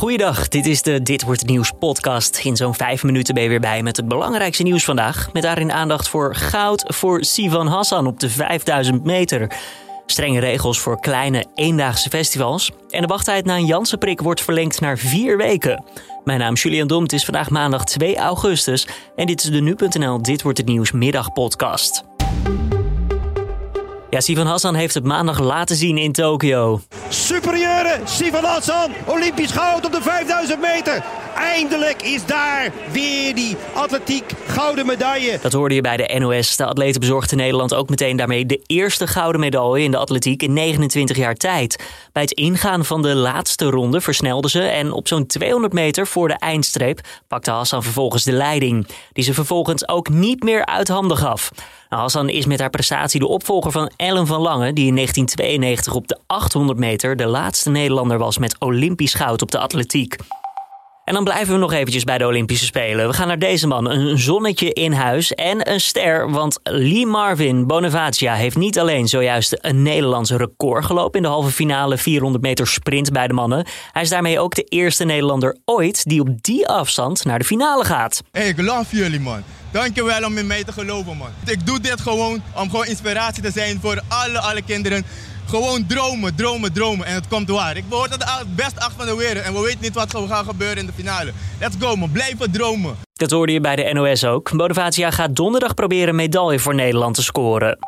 Goeiedag, dit is de Dit Wordt Het Nieuws podcast. In zo'n vijf minuten ben je weer bij met het belangrijkste nieuws vandaag. Met daarin aandacht voor goud voor Sivan Hassan op de 5000 meter. Strenge regels voor kleine eendaagse festivals. En de wachttijd na een Jansenprik wordt verlengd naar vier weken. Mijn naam is Julian Dom, het is vandaag maandag 2 augustus. En dit is de Nu.nl Dit Wordt Het Nieuws middagpodcast. Ja, Sivan Hassan heeft het maandag laten zien in Tokio. Superieure Sivan Hassan, Olympisch goud op de 5000 meter. Eindelijk is daar weer die atletiek gouden medaille. Dat hoorde je bij de NOS. De atleten bezorgde Nederland ook meteen daarmee de eerste gouden medaille in de atletiek in 29 jaar tijd. Bij het ingaan van de laatste ronde versnelden ze en op zo'n 200 meter voor de eindstreep pakte Hassan vervolgens de leiding. Die ze vervolgens ook niet meer uit handen gaf. Nou, Hassan is met haar prestatie de opvolger van Ellen van Lange, die in 1992 op de 800 meter de laatste Nederlander was met Olympisch goud op de atletiek. En dan blijven we nog eventjes bij de Olympische Spelen. We gaan naar deze man, een zonnetje in huis en een ster. Want Lee Marvin Bonavacia heeft niet alleen zojuist een Nederlandse record gelopen in de halve finale 400 meter sprint bij de mannen. Hij is daarmee ook de eerste Nederlander ooit die op die afstand naar de finale gaat. Hey, ik love jullie man. Dankjewel om in mij te geloven man. Ik doe dit gewoon om gewoon inspiratie te zijn voor alle, alle kinderen. Gewoon dromen, dromen, dromen. En het komt waar. Ik behoor tot de beste acht van de wereld. En we weten niet wat er gaat gebeuren in de finale. Let's go man, blijven dromen. Dat hoorde je bij de NOS ook. Motivatia gaat donderdag proberen medaille voor Nederland te scoren.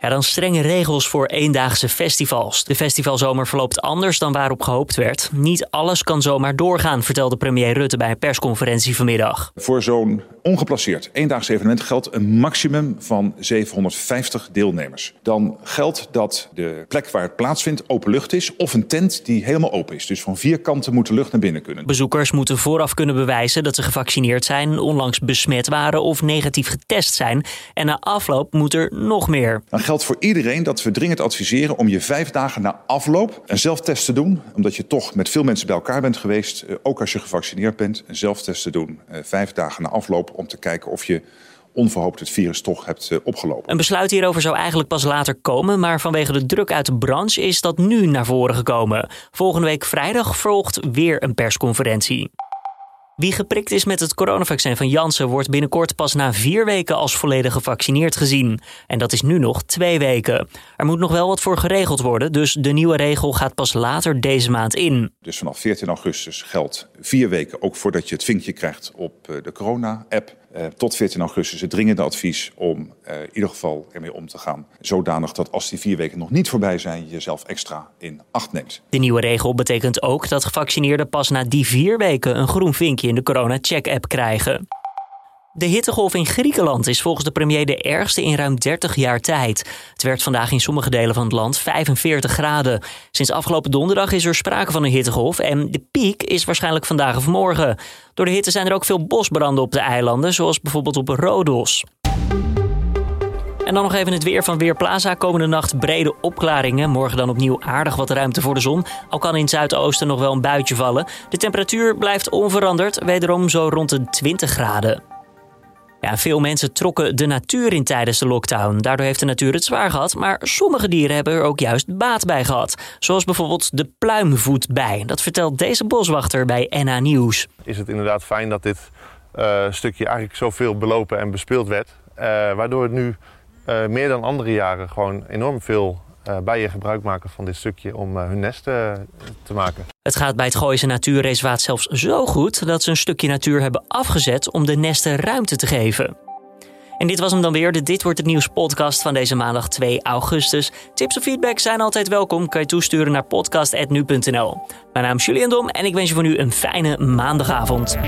Ja, dan strenge regels voor eendaagse festivals. De festivalzomer verloopt anders dan waarop gehoopt werd. Niet alles kan zomaar doorgaan, vertelde premier Rutte bij een persconferentie vanmiddag. Voor zo'n ongeplaceerd eendaags evenement geldt een maximum van 750 deelnemers. Dan geldt dat de plek waar het plaatsvindt open lucht is of een tent die helemaal open is. Dus van vier kanten moet de lucht naar binnen kunnen. Bezoekers moeten vooraf kunnen bewijzen dat ze gevaccineerd zijn, onlangs besmet waren of negatief getest zijn. En na afloop moet er nog meer geldt voor iedereen dat we dringend adviseren om je vijf dagen na afloop een zelftest te doen. Omdat je toch met veel mensen bij elkaar bent geweest. Eh, ook als je gevaccineerd bent, een zelftest te doen. Eh, vijf dagen na afloop om te kijken of je onverhoopt het virus toch hebt eh, opgelopen. Een besluit hierover zou eigenlijk pas later komen, maar vanwege de druk uit de branche is dat nu naar voren gekomen. Volgende week vrijdag volgt weer een persconferentie. Wie geprikt is met het coronavaccin van Janssen wordt binnenkort pas na vier weken als volledig gevaccineerd gezien. En dat is nu nog twee weken. Er moet nog wel wat voor geregeld worden, dus de nieuwe regel gaat pas later deze maand in. Dus vanaf 14 augustus geldt vier weken ook voordat je het vinkje krijgt op eh, de corona-app. Eh, tot 14 augustus het dringende advies om uh, in ieder geval ermee om te gaan. Zodanig dat als die vier weken nog niet voorbij zijn, je jezelf extra in acht neemt. De nieuwe regel betekent ook dat gevaccineerden pas na die vier weken een groen vinkje in de corona-check-app krijgen. De hittegolf in Griekenland is volgens de premier de ergste in ruim 30 jaar tijd. Het werd vandaag in sommige delen van het land 45 graden. Sinds afgelopen donderdag is er sprake van een hittegolf en de piek is waarschijnlijk vandaag of morgen. Door de hitte zijn er ook veel bosbranden op de eilanden, zoals bijvoorbeeld op Rodos. En dan nog even het weer van Weerplaza. Komende nacht brede opklaringen. Morgen dan opnieuw aardig wat ruimte voor de zon. Al kan in het zuidoosten nog wel een buitje vallen. De temperatuur blijft onveranderd, wederom zo rond de 20 graden. Ja, veel mensen trokken de natuur in tijdens de lockdown. Daardoor heeft de natuur het zwaar gehad, maar sommige dieren hebben er ook juist baat bij gehad. Zoals bijvoorbeeld de pluimvoetbij. Dat vertelt deze boswachter bij NA Nieuws. Is het inderdaad fijn dat dit uh, stukje eigenlijk zoveel belopen en bespeeld werd. Uh, waardoor het nu uh, meer dan andere jaren gewoon enorm veel uh, bijen gebruik maken van dit stukje om uh, hun nest uh, te maken. Het gaat bij het Gooise Natuurreservaat zelfs zo goed dat ze een stukje natuur hebben afgezet om de nesten ruimte te geven. En dit was hem dan weer, de Dit Wordt Het Nieuws podcast van deze maandag 2 augustus. Tips of feedback zijn altijd welkom, kan je toesturen naar podcast.nu.nl. Mijn naam is Julian Dom en ik wens je voor nu een fijne maandagavond.